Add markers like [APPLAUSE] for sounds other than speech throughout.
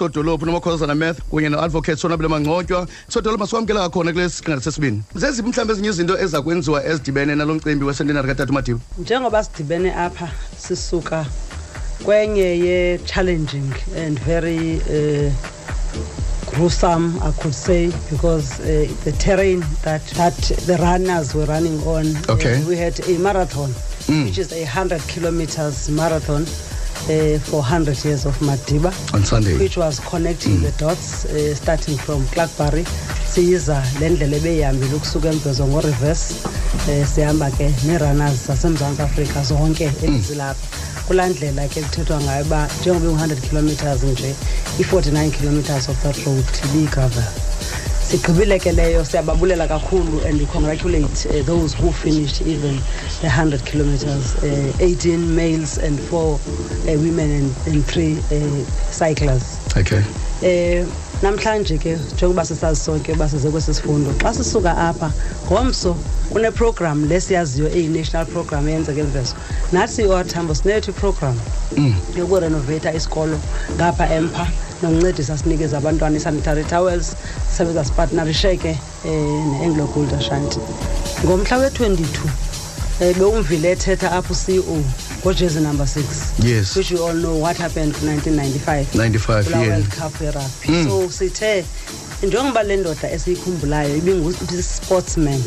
sodolophu nomakhosana math kunye no-advocate sonabile mangcotywa sodolophu masikwamkela kakhona kule siqingatha sesibini zeziphi mhlawumbi ezinye izinto eza kwenziwa ezidibene nalo mcimbi wesentenari katata madiba njengoba sidibene apha sisuka kwenye ye-challenging and very uh, gruesome i could say because uh, the terrain that, that the runners were running on Okay. uh, we had a marathon Mm. which is a 100 kilometers marathon uh, for 100 years of madiba. On sunday. Which was connecting the dots uh, starting from clarkbury. Siyiza le ndlela ebeyihambile ukusuka emvezo ngoreverse um sihamba ke nee-runners zasemzantsi afrika zonke ezilapha kulaa ndlela ke kuthethwa ngayo uba njengoba ingu-100 kilometers nje i-49 kilometers of that road ibiyigravel sigqibile ke leyo siyababulela kakhulu and congratulate uh, those who finished even the 100 kilometers uh, 18 males and 4 uh, women and, and 3 uh, cyclers okay namhlanje ke njengoba sisazi sonke uba size kwesi sifundo xa sisuka apha ngomso kuneprogram lesiyaziyo eyi-national program eyenzeka emvezo nathi iwathambo sinethu iprogram yokurenovata isikolo ngapha empha nokuncedisa sinikeze abantwana i-sanitary towels sisebenza sipartnarishe ke um ne-anglo gold ashanti ngomhla we-22 um bewumvile ethetha apho uceo ngojezi number six. Yes. which we all know what happened ku-1995 95 kula yeah. World cup yerugby so sithe njengoba le ndoda esiyikhumbulayo ibingu-sportsman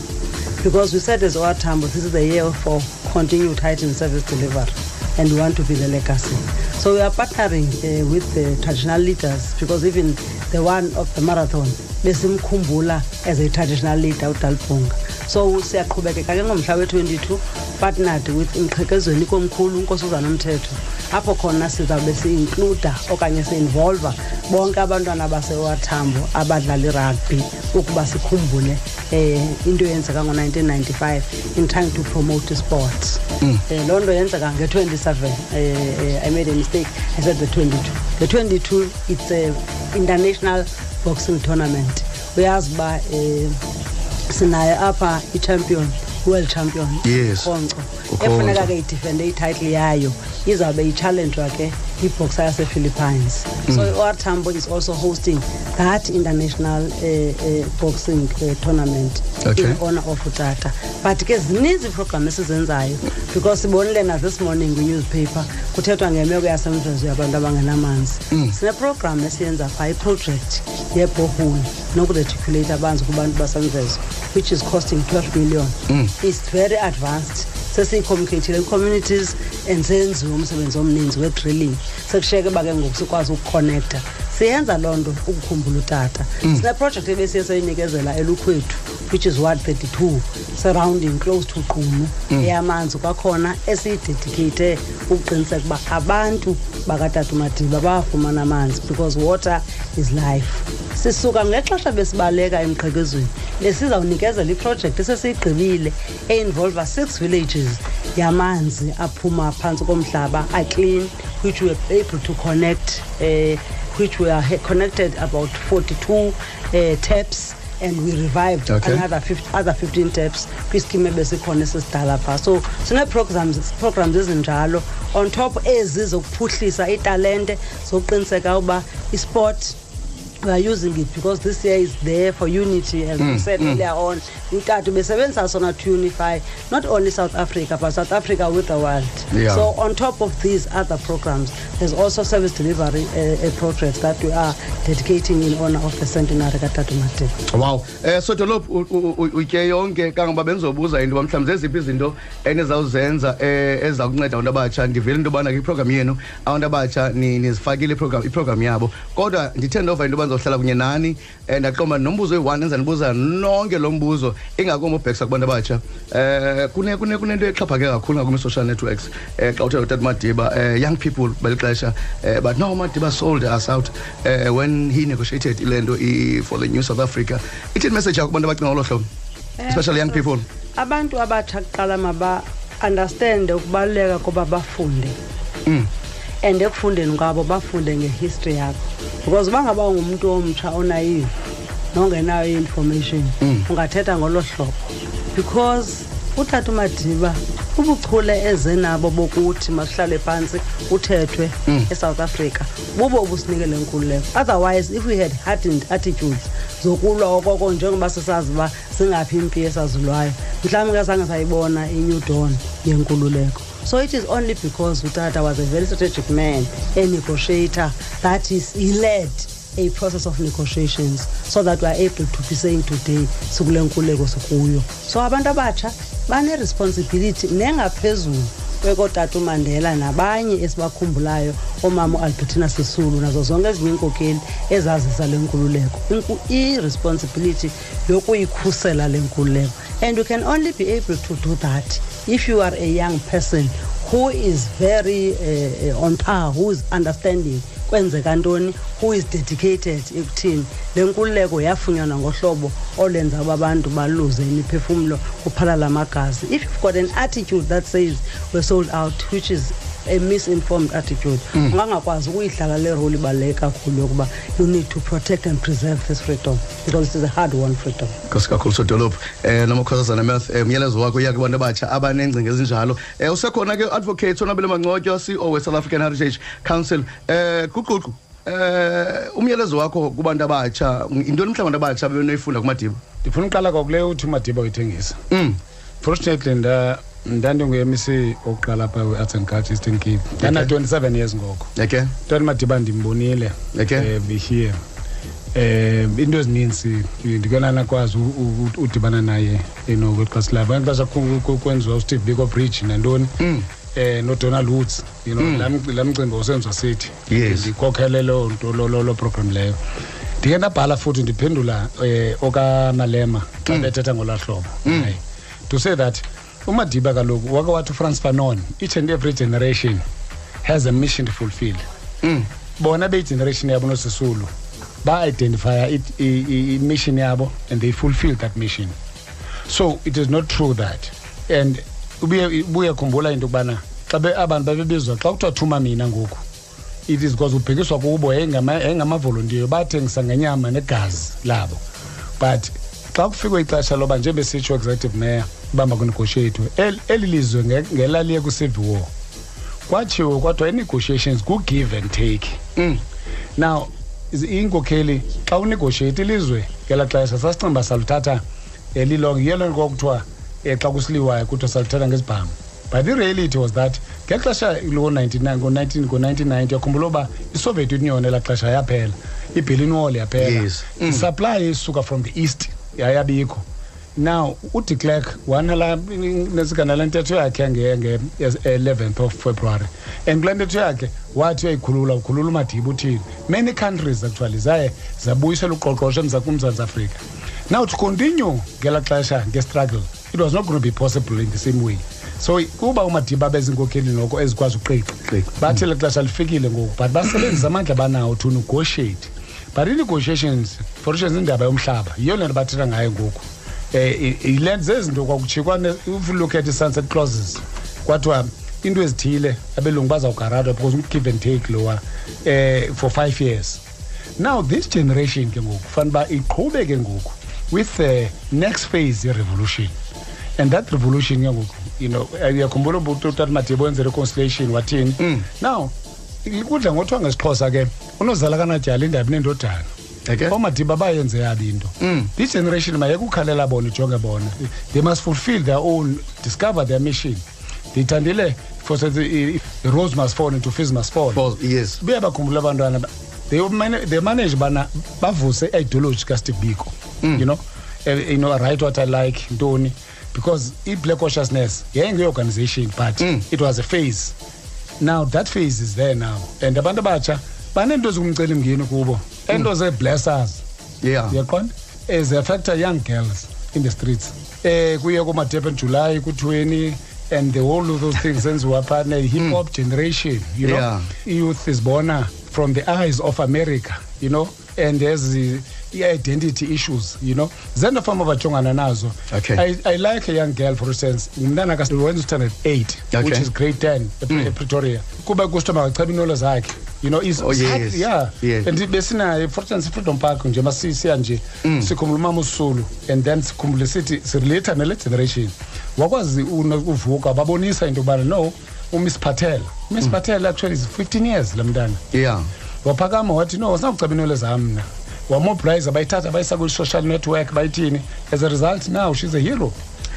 because we said as owathambo this is the year for continued heightened service delivery. And we want to be the legacy. So we are partnering uh, with the traditional leaders. Because even the one of the marathon besimkhumbula as a traditional leader so siyaqhubekeka ke ngomhla we-22 partnered with imqhekezweni komkhulu unkosazana umthetho apho khona sizawube si-includa okanye si-involva bonke abantwana basewathambo abadlala irugby ukuba sikhumbule um into eyenzeka ngo-1995 in trying to promote sport um loo nto yenzeka nge-27 uh, i made a mistake i said the 22 the 22 it's a international boxing tournament. Uyazi uba um sinayo apha i-champion world champion Yes. Ukhonco. efuneka ke idifende ititle yayo. Izawube ichallenjwa ke ibhoxa yasephilippines. So iwartambo is also hosting that international uh, uh, boxing uh, tournament Okay. in honor of utata. But ke zininzi iiprogram esizenzayo because sibonile na this morning kwi-newspaper kuthethwa ngemeko yasemvezo yabantu abangenamanzi. Sineprogram esiyenza phaa iproject yebohole nokureticulate amanzi kubantu basemvezo which is costing 12 million is very advanced. Sesiyicommunicatile kwi-communities and senziwe umsebenzi omninzi we-drilling. Sekushiyeke uba ke ngoku sikwazi ukuconnecta. Siyenza loo nto ukukhumbula utata. Sineprojekthi ebesiye seyinikezela elukhwethu which is ward 32 surrounding close to qunu eyamanzi kwakhona esiyidedicate ukuqiniseka uba abantu bakatata madiba bayafumana amanzi because water is life. Sisuka ngexesha besibaleka emqhekezweni. Besizawunikezela iprojekthi esesiyigqibile einvolva six villages yamanzi aphuma phantsi komhlaba aclean which we were able to connect uh, which we are connected about 42 uh, taps and we revived Okay. another 50, other 15 taps kwiskim ebesikhona esisidala phaa so sineeprograms programs ezinjalo. On top ezi zokuphuhlisa italente zokuqiniseka uba isport we are using it because this year is there for unity as mm, we said mm. earlier on. Utata besebenzisa sona to unify not only south africa but south africa with the world. Yeah. so on top of these other programs there's also service delivery uh, a projects that we are dedicating in honor of the centenary katatu madiba wow. Eh sodolophu u- u- u- utye yonke kangoba bendizobuza into uba mhlawumbi zeziphi izinto enizawuzenza eh, eziza kunceda abantu abatsha? Ndivile into yobana kwiprogram yenu abantu abatsha ni- nizifakile iprogram iprogram yabo. Kodwa ndithe ndova into yoba ndizohlala kunye nani um ndaqomba nombuzo oyi-one enza ndibuza nonke lo mbuzo. Ingakumbi ubhekisa kubantu abatsha. Um kune kune kunento exhaphake kakhulu ngakumbi social networks. Um xa uthe utata madiba um young people beli xesha um but no madiba sold us out um when he negotiated ile nto i- for the new south africa. Ithini message yakho kubantu abacinga ngolo hlobo especially young people. abantu abatsha kuqala maba-understande ukubaluleka koba bafunde. Mm. and ekufundeni kwabo bafunde ngehistory yakho because uba ngaba ungumntu omtsha onayive nongenayo i-information ungathetha ngolo hlobo. Because utata umadiba ubuchule eze nabo bokuthi masihlale phantsi uthethwe esouth africa bubo obusinike le nkululeko. Otherwise if we had hardened attitudes zokulwa okoko njengoba sisazi uba singaphi impi esazulwayo mhlawumbi ke zange sayibona i-new dawn yenkululeko. So it is only because utata was a very strategic man a negotiator that is he led a process of negotiations so that we are able to be saying today sikule nkululeko sikuyo. So abantu abatsha baneresponsibility nengaphezulu kwekotata umandela nabanye esibakhumbulayo oomama ualbertina sisulu nazo zonke ezinye iinkokeli ezazisa le nkululeko. Inku- i-responsibility yokuyikhusela le nkululeko. And you can only be able to do that if you are a young person who is very uh, on par who is understanding kwenzeka ntoni? Who is dedicated ekuthini? Le nkululeko yafunyanwa ngohlobo olenza uba abantu baluze imiphefumlo kuphalala amagazi if you've got an attitude that says we're sold out which is a misinformed attitude. Ungangakwazi ukuyidlala le role ibaluleke kakhulu yokuba you need to protect and preserve this freedom because it is a hard won freedom. Nkosi kakhulu sodolophu um nomakhosazana math um umyalezo wakho uya kubantu abatsha abanengcinga ezinjalo. Um usekhona ke u-advocate onabele mangcotyo ceo we-south african heritage council. Um guququ um umyalezo wakho kubantu abatsha yintoni mhlawumbi abantu abatsha bebenoyifunda kumadiba? Ndifuna uqala kwakule uthi umadiba uyithengisa um fortunately nda ndandingu-mc wokuqala apha we-arts and culture eastern cape. Ndana-27 years ngoko. Okay. Tata madiba ndimbonile Okay. eh, behere um into ezininzi ndikela nakwazi u- u- u- udibana naye you know kweli xesha labo ngexesha ku- ku- kwenziwa usteve biko bridge nantoni? Mm. eh nodonald woods you know laa mc- laa mcimbi wasenziwa sithi. Yes. ndikhokhele loo nto lo- lo lo program leyo. Ndike ndabhala futhi ndiphendula um okamalema xa bethetha ngolaa hlobo naye to say that umadiba kaloku wake wathi ufrance fanon each and every generation has a mission to fulfill. Um bona beyigeneration yabo nosisulu ba-identifya it- i- i- i-mission yabo and they fulfill that mission. So it is not true that. And ubuye ubuye khumbula into yokubana xa be- abantu babebizwa xa kuthiwa thuma mina ngoku it is because ubhekiswa kubo yayingamavolontiyo bathengisa ngenyama negazi labo. But xa kufikwe ixesha loba njebesitsho executive mayor uba makunegotiatwe el- eli lizwe nge- ngelaliye kwi-civil war kwatshiwo kwathiwa i-negotiations ku-give and take. Um now iz- iinkokheli xa unegotiate ilizwe ngelaa xesha sasicinga saluthatha um lilonke yiyo loo nto kwakuthiwa um xa kusiliwayo kuthiwa saluthatha ngesibhamu. But i-reality was that ngexesha ngo-1990 yakhumbula uba isoviet union elaa xesha yaphela iberlin wall yaphela. Yes. Mm. isupply isuka from the east yayabikho. Now ude klerk wanala nesikana ntetho yakhe nge-11th of february. And kule ntetho yakhe wathi uyayikhulula ukhulula umadiba uthini? Many countries actually zaye zabuyisela uqoqosho emza- kumzantsi afrika. Now to continue ngelaa xesha nge-struggle it was not going to be possible in the same way. So kuba umadiba bezinkokheli noko ezikwazi uqiqa Qiqa. bathi le xesha lifikile ngoku but basebenzisa amandla banawo to negotiate. But i-negotiations for instance indaba yomhlaba yiyo le nto bathetha ngayo ngoku. Um yile zezinto kwakutshikwa ne- if you look at i-sunset clauses kwathiwa into ezithile abelungu bazawugaradwa because give and take lowa um for five years. Now this generation ke ngoku fanele uba iqhube ke ngoku with the next phase ye-revolution. And that revolution ke ngoku you know eh, uyakhumbula uba utata madiba wenze reconciliation wathini? Now kudla ngothiwa ngesixhosa ke unozala kanatyala indaba nendodana Okay. oomadiba bayenze yabi into. Mm. this generation mayekukhalela bona ijonge bona. They must fulfill their own discover their mission. Ndiyithandile for the, the rose must fall into fees must fall. Falls, yes. Buyabakhumbula abantwana ba- they mana- they manage bana bavuse i-ideology kasteve biko you know? Eh, you know right what i like ntoni? Because i-black consciousness yayingeyorganization but Mm. it was a phase. Now that phase is there now and abantu abatsha baneento ezingumcelimngeni kubo. Ento zee-blessers yeah. Uyaqonda ezi-affecta young girls in the streets. Eh kuye kumadurban july kuthiweni and the whole of those things enziwa phaa ne-hip hop generation you know? Yeah. i-youth is born from the eyes of america you know? And there's the i-identity issues you know? Zento fama bajongana nazo. Okay. I, i like a young girl for instance umntana kawenza standard 8 Okay. which is grade 10 mm. epretoria kuba kusithiwa makacheba iinolo zakhe you know is Oh, yes. yeah. Yes. and besinayo for instance i-freedom park nje masisiya nje sikhumbula umama usulu and then sikhumbule sithi sirelata nale generation. Wakwazi una- uvuka babonisa into yobana no umiss patel umiss patel actually is 15 years la mntana. Yeah. Waphakama wathi no sinakuceba inwele zam mna. Wamobilize bayithatha bayisa kwi-social network bayithini. As a result now she's a hero.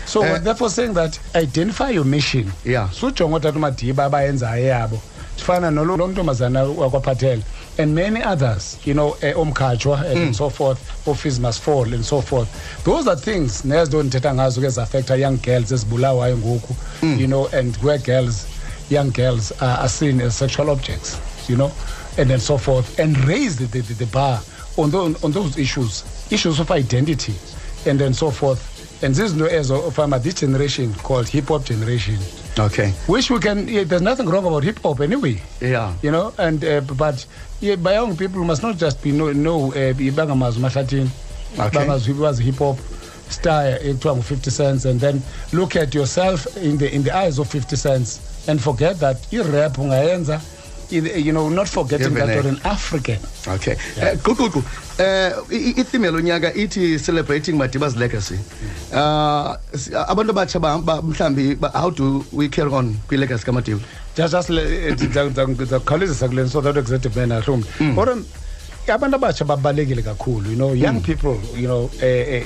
So Eh. we're therefore saying that identify your mission. Yeah. sujonga otata umadiba abayenzayo yabo sifana nolo lo ntombazana wakwaphathela and many others you know eh, omkhatshwa and Mm. so forth ofees must fall and so forth those are things nezinto ndithetha ngazo ke zaffecta young girls ezibulawayo ngoku Mm. you know and where girls young girls are, are seen as sexual objects you know and then so forth and raise the, the, the, the bar on those, on those issues issues of identity and then so forth and this zizinto ezo fama this generation called hip hop generation. Okay. Which we can yeah, there's nothing wrong about hip hop anyway. Yeah. You know and uh, but yeah, by young people must not just be no no uh, bangamazi mahlathini Okay. bangazi bazi hip hop star ekuthiwa ngu-50 cents and then look at yourself in the in the eyes of 50 cents and forget that i-rap ungayenza you know not forgetting that you're an african okay. Eh eh i- i- itheme lonyaka ithi celebrating madiba's legacy. Uh si- abantu abatsha ba- ba- mhlambi ba- how do we carry on kwi legacy kamadiba? Just just ndizakhawulezisa kule so that executive man ahlumle or abantu abatsha babalulekile kakhulu you know young people you know eh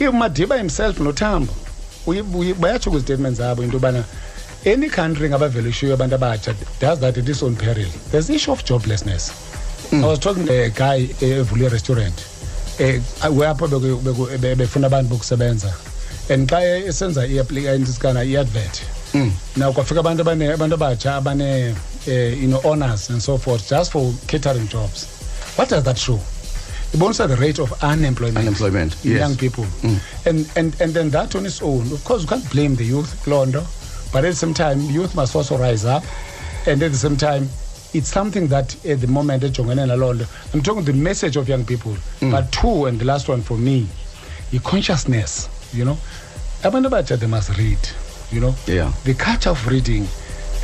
eh. Umadiba himself nothambo uyi- uyi- bayatsho kwistatement zabo into yobana any country ngabavele ishiyo abantu abatsha does that at its own peril there's the issue of joblessness. I was talking to a guy evule irestaurant eh wapho beku- beku- be- befuna abantu bokusebenza. And xa esenza iapplikantisikana i-advert. Now kwafika abantu abane abantu abatsha abane eh, you know honors and so forth just for catering jobs. What does that show? Ibonisa the rate of unemployment, Unemployment, in yes. young people. And, and and then that on its own of course you can't blame the youth londo but at the same time youth must also rise up. And at the same time it's something that at the moment ejongene naloo nto i'm talking the message of young people. Mm. But two and the last one for me yi-consciousness you know. Abantu abatsha they must read you know. Yeah. the culture of reading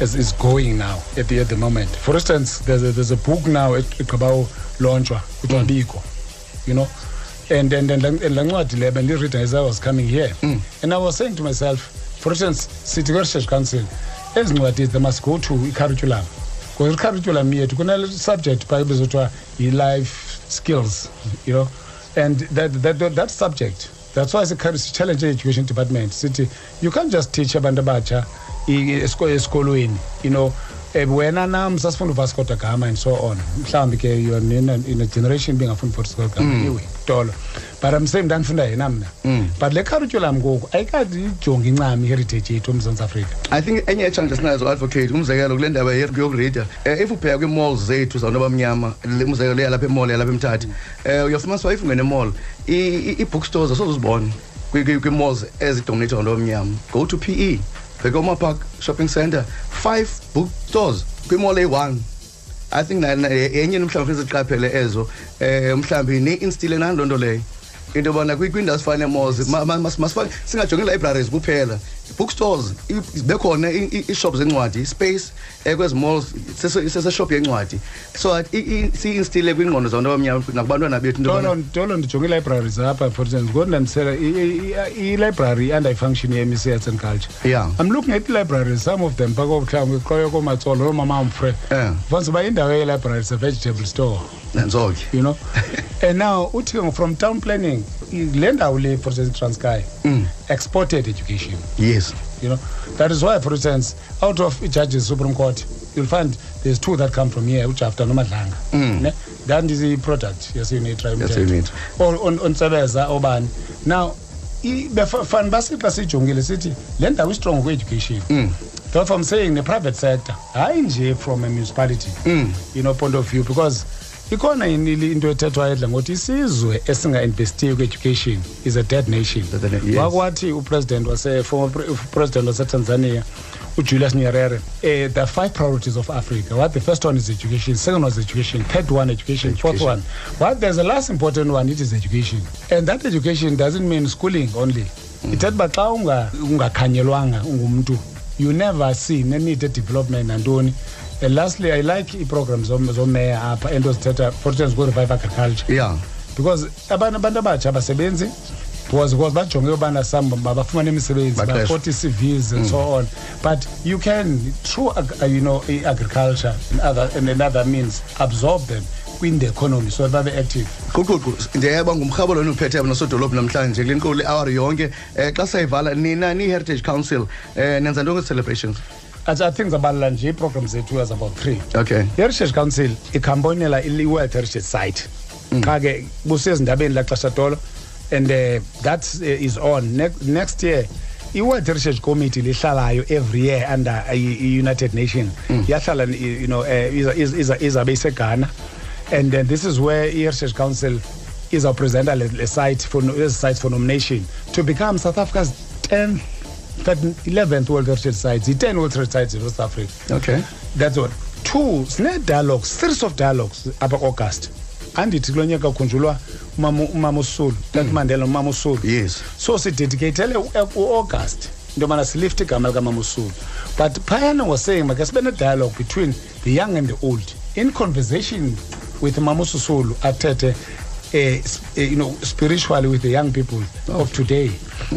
is, is going now at the, at the moment. For instance there's a, there's a book now egqiba launchwa mm. kuthiwa biko you know. And and and and la ncwadi le bendirida as i was coming here. Mm. And i was saying to myself for instance sithi kwe-research council ezi ncwadi they must go to i-curriculum because i-curriculum yethu kune-subject phaa ebezothiwa yi-life skills you know? And that, that, that, that subject that's why challenge education department. Sithi you can't just teach abantu abatsha esikolweni you know? Wena nam sasifunda uvasco da gama and so on. Mhlawumbi ke you're in a, generation bengafuni uvasco da gama. Mm. Anyway tolo but i'm saying ndandifunda yena mna. But le curriculum ngoku ayikade ijonge incam iheritage yethu emzantsi afrika. I think enye echallenges sinazo advocate umzekelo kule ndaba ye- yokurida um if ubheka kwii-malls zethu zabantu abamnyama le umzekelo yalapha emall yalapha emthatha um uyafumanisa uba if ungene mall ii-bookstores asozuzibona kwii-malls ezidominate abantu abamnyama. Go to p e bheka umapark shopping center five bookstores kwimall eyi-one. I think na- na- yenye mhlawumbi funeka siqaphele ezo um mhlawumbi ni-instile nani loo nto leyo? Into yobana kwi- kwiindawo zifana nemalls ma- ma- mas- masifake singajongi libraries kuphela. Bookstores bekhona iishop zencwadi ispace um kwezi malls sese- seseshop yencwadi. So that kwiingqondo siyi-instile kwingqondo zabantu abamnyama nakubantwana bethu into tolo yobana tolo ndijonge ii-libraries apha for instance ngoku ndandisela i-library i-underfunction ye-mc arts and culture. Yeah. i'm looking at i-libraries some of them phako mhlawumbi qoyo koomatsolo noomama mfre fanise uba indawo yelibrary is a vegetable store. Nantso ke. You know? [LAUGHS] And now uthi from town planning le ndawo le for instance transkay exported education. Yes. You know that is why for instance out of judges supreme court you'll find there's two that come from here ujafta nomadlanga. Ne? That is the product yasiyunitra Yase-UNITRA. ontsebeza obani. Now i- befa- fani basixa siyijongile sithi le ndawo istrong kwi-education therefore i'm saying ne-private sector hayi nje from a municipality you know point of view because ikhona in- ili- into ethethwayo edla ngokuthi isizwe esinga-investiyo kwi-education is a dead nation? Dead nation, yes. wakwathi upresident wase former pre- president wasetanzania ujulius nyerere eh, there are five priorities of africa what the first one is education second one is education third one education, fourth Education. one. What there's a last important one it is education. And that education doesn't mean schooling only. Ithetha uba xa unga- ungakhanyelwanga ungumntu you never see neneeded development nantoni. And lastly i like ii-program zomeya apha ento zithetha for instance ku-revive agriculture. Yeah. Because abantu abantu abatsha abasebenzi because because bajonge ubana some mabafumane imisebenzi ba-40 cvs and so on. But you can through uh, you know i-agriculture and other and another means absorb them in the economy so that babe active. Quququ ndiyeba ngumrhabo lona uphethe nosodolophu namhlanje kule nkulu ihour yonke. Um xa sayivala nina ni-heritage council um nenza ntoni celebrations I, think zabalula nje ii-programs zethu as about three. Okay. I-heritage council ikhamponyela i-world heritage site. Qha ke busezindabeni laxesha tolo and uh, that uh, is on. Next, next year i-world heritage committee lihlalayo every year under uh, i-united nation yahlala i- you know uh, iza- iza- iza- izabe iseghana. And then this is where i-heritage council izawupresenta le, site for ezi for nomination. To become south africa's 10th 11th world heritage sites i-10 world heritage sites in south africa. Okay. That's what two sine-dialogues series of dialogues apha august. Andithi kulo nyaka kukhunjulwa umama usulu tati mm. mandela umama usulu yes. So it's dedicated sidedicatele uaugust into yobana silifte igama likamama usulu but phayana was saying make sibe ne-dialogue between the young and the old. In conversation with mama ususulu athethe uh, you know spiritually with the young people of today.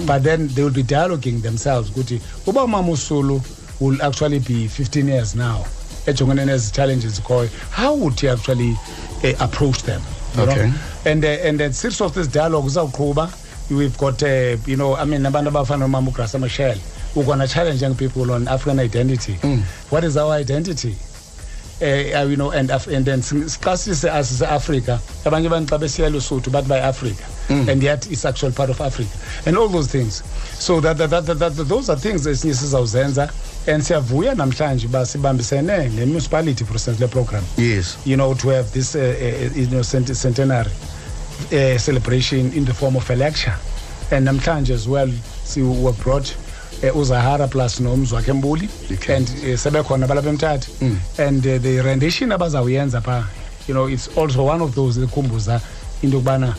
But then they will be dialoguing themselves ukuthi uba umama usulu will actually be 15 years now ejongene nezi challenges zikhoyo how would he actually uh, approach them you Okay. know? and uh, and then series of this dialogue uzawuqhuba. We've got uh, you know i mean abantu abafana nomama ugrasa mashel we're going to challenge young people on african identity. What is our identity? uh, you know and Af- and then siqasise asise-afrika abanye abantu xa besiya lusuthu bathi bayi-africa and yet it's actual part of africa. And all those things. So that, that, that, that, that, those are things esinye sizawuzenza and siyavuya namhlanje uba sibambisene ne-municipality for instance le program. Yes. You know, to have this, uh, uh, you know, centenary uh, celebration in the form of a lecture. And namhlanje as well, see, we were brought uh, uzahara plus nomzwakhe mbuli Okay. and uh, sebekhona balapha emthatha and uh, the rendition abazawuyenza pha you know it's also one of those ekhumbuza into yokubana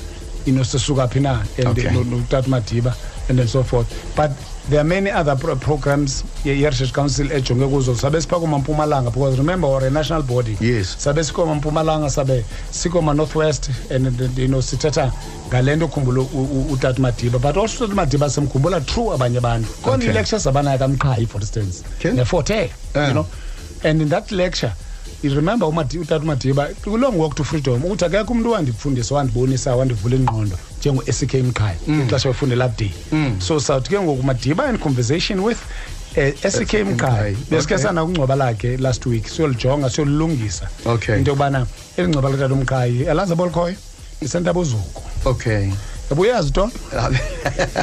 you know sisuka phi na and Okay. no- notata madiba and then so forth but there are many other pro programs ye-heritage council ejonge kuzo sabe sipha komampumalanga because remember we're a national body Yes. sabe sikoma mpumalanga sabe sikoma northwest and and, you know sithetha ngale nto ukhumbula u- u- utata madiba but also utata madiba simkhumbula true abanye abantu khona Okay. i-lectures abanayo kamqhayi for instance Okay. neforte Ah. you know and in that lecture you remember umadi- utata madiba kulong walk to freedom. Uthi akekho umntu wandifundisa wandibonisa wandivula ingqondo njengo-sk mqhayi ixesha befundela upday so sawuthi ke ngoku madiba in conversation with uh, sk mqhayi Mqhayi, besikhe okay. sanakungcwaba lakhe last week siyolijonga siyolilungisa. Okay. into yokubana eli ngcwaba litata umqhayi alazi abolikhoyo isentabuzuko okay. Yabo uyazi to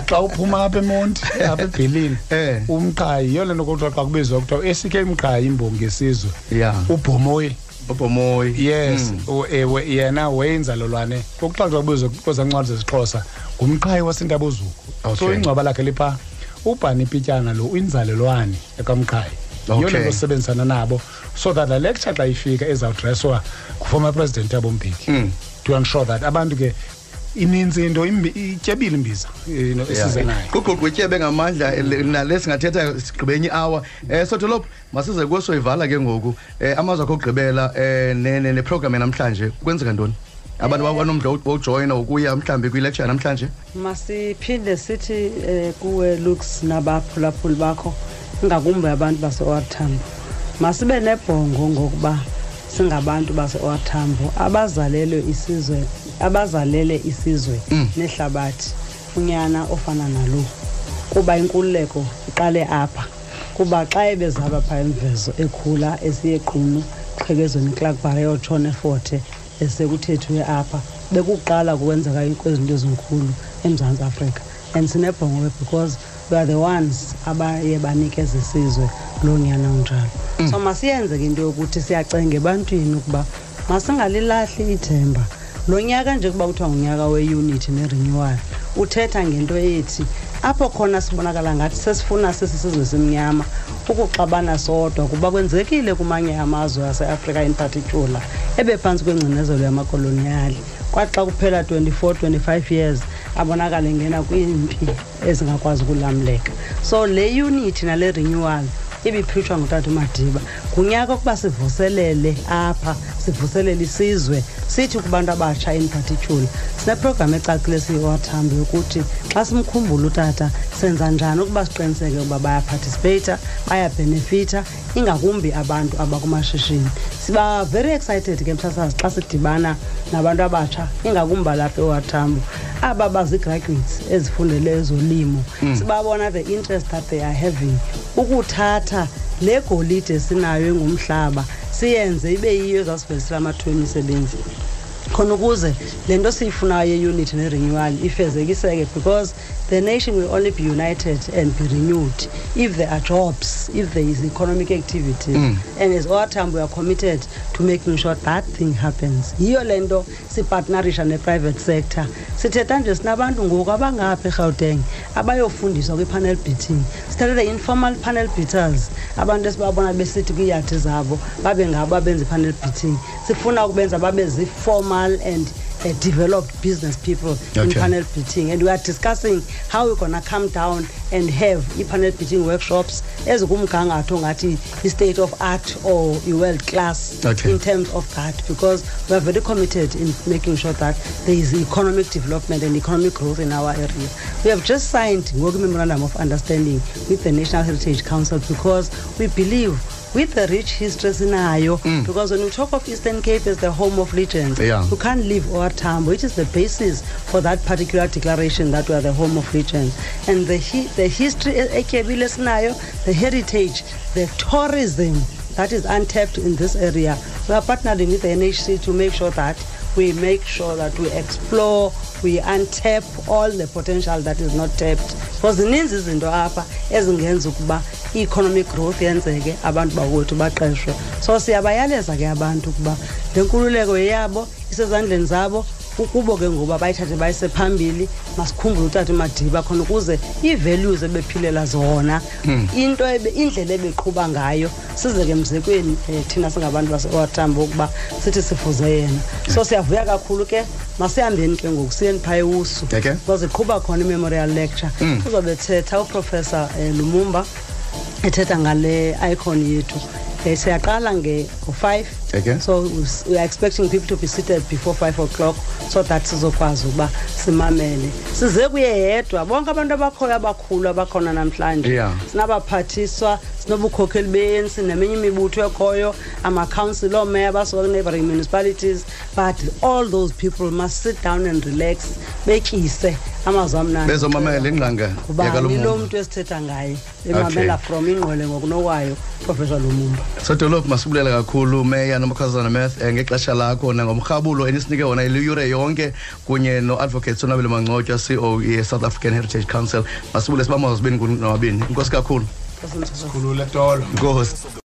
xa uphuma apha emonti apha ebhelini Eh. umqhayi yiyo le nto kuthiwa xa kubizwa kuthiwa esike mqhayi imbongi yesizwe Yeah. ubhomoyi ubomoyi yes u- ewe yena weyinzalelwane kokuqala xa kubizwa kwezaa ncwadi zesixhosa ngumqhayi wasentabuzulu so Okay. ingcwaba lakhe lipha ubhani pityana lo uyinzalelwane ekamqhayi yiyo le Okay. nto sisebenzisana nabo so that la lecture xa ifika ezawudreswa nguformer president yabo mbeki Mm. to ensure that abantu ke ininzi into imbi- ityebile imbiza esize nayo quququtyebe ngamandla nale singathetha sigqibenye iawa um sotolophu masize kuwo soyivala ke ngoku um amazwi akho okugqibela um neprogram yanamhlanje kwenzeka ntoni? Abantu banomdla wojoyina ukuya mhlawumbi kwilecture namhlanje masiphinde sithi um kuwe looks nabaphulaphuli bakho ingakumbi abantu baseortambo masibe nebhongo ngokuba singabantu base-ortambo abazalelwe isizwe abazalele isizwe nehlabathi unyana ofana nalo kuba inkululeko iqale apha. Kuba xa ebezalwa phaa emvezo ekhula esiyequnu qhekezweni clark barre yotshona eforte esekuthethwe apha bekuqala kukwenzeka kwezinto ezinkulu emzantsi afrika. And sinebhongo because we are the ones abaye banikeza isizwe loo nyana unjalo so masiyenze ke into yokuthi siyacenga ebantwini ukuba masingalilahli ithemba lo nyaka nje kuba kuthiwa ngunyaka weunity nerenewal uthetha ngento ethi apho khona sibonakala ngathi sesifuna sisisizwe simnyama ukuxabana sodwa kuba kwenzekile kumanye amazwe aseafrika in particular ebephantsi kwengcinezelo yamakoloniyali kwathi xa kuphela 24 25 years abonakale ngena kwiimpi ezingakwazi ukulamleka. So le unity nale renewal ibiphithwa ngutata umadiba. Ngunyaka ukuba sivuselele apha sivuselele isizwe sithi kubantu abatsha in particular. Sineprogram ecacile siyiwathambo yokuthi xa simkhumbula utata senza njani ukuba siqiniseke ukuba bayaparticipata bayabhenefitha ingakumbi abantu abakumashishini. Siba very excited ke msasazi xa sidibana nabantu abatsha ingakumbi alapha ewathambo aba bazigraduates ezifundele ezolimo sibabona the interest that they are having. Ukuthatha le golide esinayo engumhlaba siyenze ibe yiyo ezasivelisela amathuba emisebenzi khona ukuze le nto siyifunayo yeunity nerenewal ifezekiseke because the nation will only be united and be renewed if there are jobs if there is economic activity. Mm. and as owatambo we are committed to making sure that thing happens. Yiyo le nto sipartnerisha ne-private sector. Sithetha nje sinabantu ngoku abangapha erhawuteng abayofundiswa kwi-panel beating. Sithathe the informal panel beaters abantu esibabona besithi kwiiyadi zabo babe ngabo abenza i-panel beating. Sifuna ukubenza babe and uh, developed business people in Okay. panel beating and we are discussing how we're going to come down and have i-panel beating workshops ezikumgangatho ngathi i-state of art or i-world class Okay. in terms of that because we are very committed in making sure that there is economic development and economic growth in our area. We have just signed Ngogi Memorandum of Understanding with the National Heritage Council because we believe with the rich history scenario, mm. because when we talk of Eastern Cape as the home of legends, Yeah. you can't leave Oatambo, which is the basis for that particular declaration that we are the home of legends. And the, hi- the history, eh, eh, ekebile scenario, the heritage, the tourism that is untapped in this area. We are partnering with the NHC to make sure that we make sure that we explore, we untap all the potential that is not tapped. Because zininzi izinto apha ezingenza ukuba i-economic growth yenzeke abantu bakwethu baqeshwe. So siyabayaleza ke abantu ukuba le nkululeko yeyabo isezandleni zabo ukubo ke ngoba bayithathe bayise phambili masikhumbule utata umadiba khona ukuze ii-values ebephilela zona into ebe indlela ebeqhuba ngayo. Size ke mzekweni um thina singabantu basewatambo ukuba sithi sifuze yena. So siyavuya kakhulu ke masihambeni ke ngoku siyeni phaa ewusu Okay. because iqhuba khona i-memorial lecture. Uzobe thetha uprofessor um lumumba ethetha ngale icon yethu. Um siyaqala ngo-five Okay. so we are expecting people to be seated before five o'clock so that sizokwazi ukuba simamele. Size kuye yedwa. Bonke abantu abakhoyo abakhulu abakhona namhlanje. Yeah. sinabaphathiswa sinobukhokheli beyensi neminye imibutho ekhoyo ama-council oomeya basuka kwi-neighboring municipalities. But all those people must sit down and relax betyise amazwi amnandi. Bezomamela ingqanga lo mntu esithetha ngaye. Emamela from ingqwele ngokunokwayo professor lumumba sodolophu masibulele kakhulu meya nomakhazana math um ngexesha lakho nangomrhabulo enisinike wona iliyure yonke kunye no-advocate sonwabile mangcotywa ceo ye-south african heritage council. Masibule sibamazibini kunowabini inkosi kakhulu. Khulule tolo. Nkosi